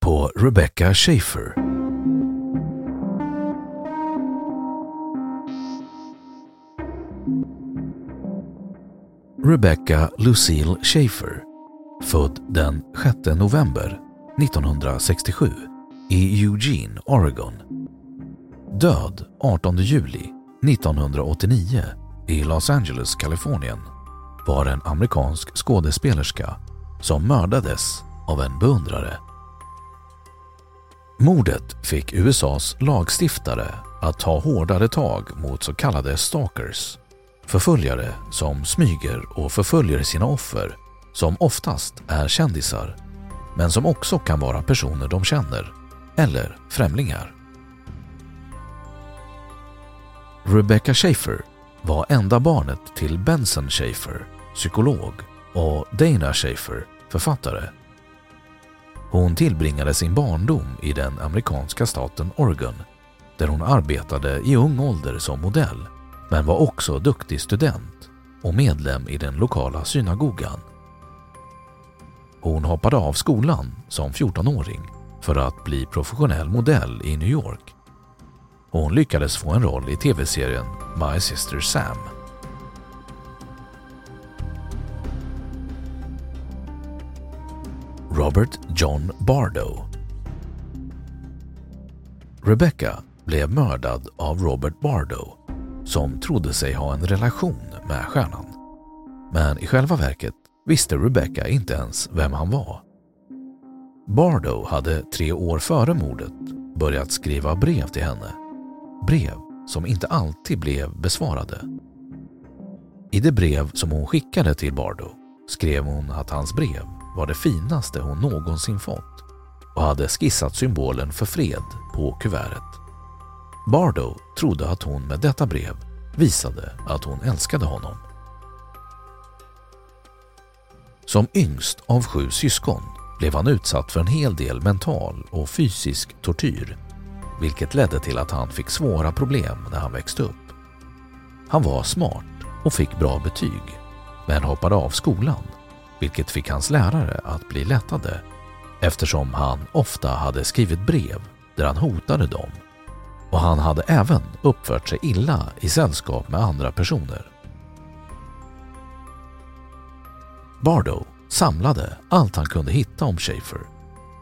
på Rebecca Schaefer. Rebecca Lucille Schaefer, född den 6 november 1967 i Eugene, Oregon. Död 18 juli 1989 i Los Angeles, Kalifornien var en amerikansk skådespelerska som mördades av en beundrare. Mordet fick USAs lagstiftare att ta hårdare tag mot så kallade stalkers, förföljare som smyger och förföljer sina offer som oftast är kändisar men som också kan vara personer de känner eller främlingar. Rebecca Schaefer var enda barnet till Benson Schaefer, psykolog, och Dana Schaefer, författare. Hon tillbringade sin barndom i den amerikanska staten Oregon där hon arbetade i ung ålder som modell men var också duktig student och medlem i den lokala synagogan. Hon hoppade av skolan som 14-åring för att bli professionell modell i New York. Hon lyckades få en roll i tv-serien My Sister Sam. Robert John Bardo Rebecca blev mördad av Robert Bardo som trodde sig ha en relation med stjärnan. Men i själva verket visste Rebecca inte ens vem han var. Bardo hade tre år före mordet börjat skriva brev till henne. Brev som inte alltid blev besvarade. I det brev som hon skickade till Bardo skrev hon att hans brev var det finaste hon någonsin fått och hade skissat symbolen för fred på kuvertet. Bardo trodde att hon med detta brev visade att hon älskade honom. Som yngst av sju syskon blev han utsatt för en hel del mental och fysisk tortyr vilket ledde till att han fick svåra problem när han växte upp. Han var smart och fick bra betyg men hoppade av skolan vilket fick hans lärare att bli lättade eftersom han ofta hade skrivit brev där han hotade dem och han hade även uppfört sig illa i sällskap med andra personer. Bardo samlade allt han kunde hitta om Schaefer.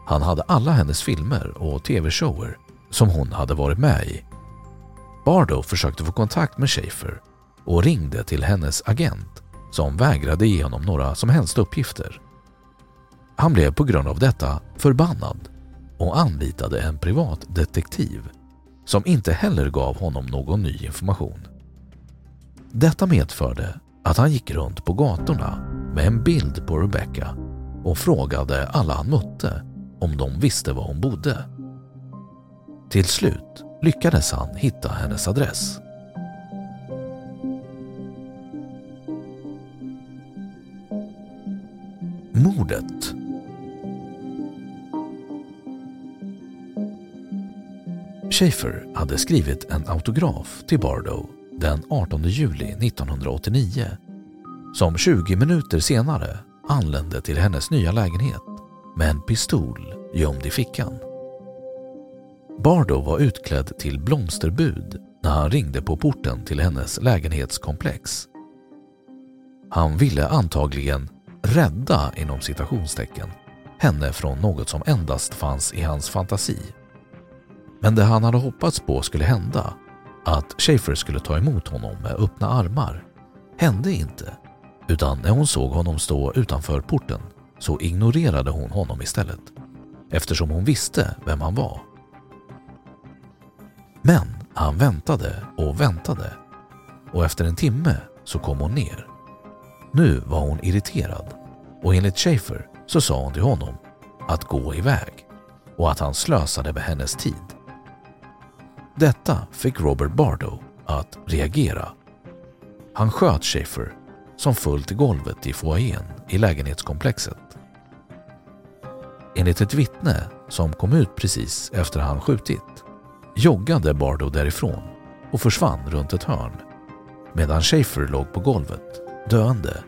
Han hade alla hennes filmer och tv-shower som hon hade varit med i. Bardo försökte få kontakt med Schaefer och ringde till hennes agent som vägrade ge honom några som helst uppgifter. Han blev på grund av detta förbannad och anlitade en privat detektiv som inte heller gav honom någon ny information. Detta medförde att han gick runt på gatorna med en bild på Rebecca och frågade alla han mötte om de visste var hon bodde. Till slut lyckades han hitta hennes adress. Mordet Schaefer hade skrivit en autograf till Bardo den 18 juli 1989 som 20 minuter senare anlände till hennes nya lägenhet med en pistol gömd i fickan. Bardo var utklädd till blomsterbud när han ringde på porten till hennes lägenhetskomplex. Han ville antagligen ”rädda” inom citationstecken henne från något som endast fanns i hans fantasi. Men det han hade hoppats på skulle hända, att Schaefer skulle ta emot honom med öppna armar, hände inte. Utan när hon såg honom stå utanför porten så ignorerade hon honom istället. eftersom hon visste vem han var. Men han väntade och väntade och efter en timme så kom hon ner. Nu var hon irriterad och enligt Schaefer så sa hon till honom att gå iväg och att han slösade med hennes tid. Detta fick Robert Bardo att reagera. Han sköt Schaefer som föll till golvet i foajén i lägenhetskomplexet. Enligt ett vittne som kom ut precis efter han skjutit joggade Bardo därifrån och försvann runt ett hörn medan Schaefer låg på golvet döende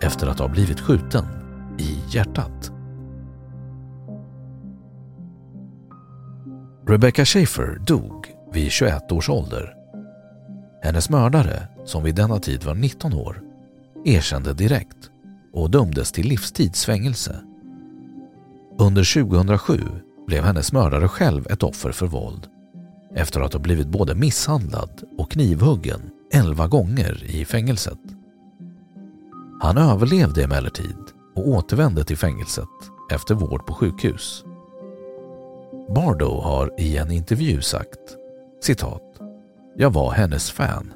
efter att ha blivit skjuten i hjärtat. Rebecca Schaefer dog vid 21 års ålder. Hennes mördare, som vid denna tid var 19 år, erkände direkt och dömdes till livstidsfängelse. Under 2007 blev hennes mördare själv ett offer för våld efter att ha blivit både misshandlad och knivhuggen elva gånger i fängelset. Han överlevde emellertid och återvände till fängelset efter vård på sjukhus. Bardo har i en intervju sagt citat “Jag var hennes fan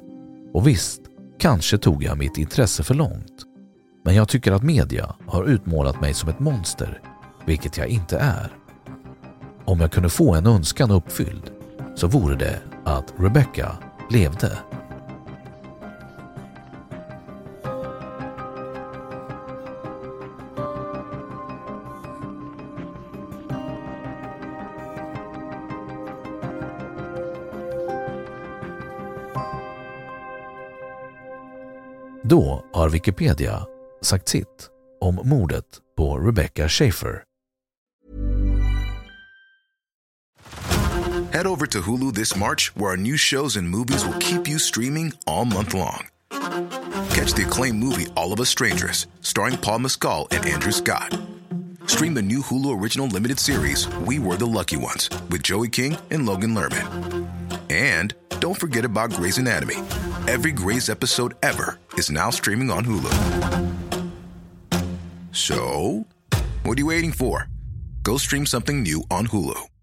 och visst, kanske tog jag mitt intresse för långt. Men jag tycker att media har utmålat mig som ett monster, vilket jag inte är. Om jag kunde få en önskan uppfylld så vore det att Rebecca levde. Då har Wikipedia sagt sitt om mordet på Rebecca Schaefer. Head over to Hulu this March, where our new shows and movies will keep you streaming all month long. Catch the acclaimed movie All of Us Strangers, starring Paul Mescal and Andrew Scott. Stream the new Hulu original limited series We Were the Lucky Ones with Joey King and Logan Lerman. And don't forget about Grey's Anatomy. Every Grey's episode ever is now streaming on Hulu. So, what are you waiting for? Go stream something new on Hulu.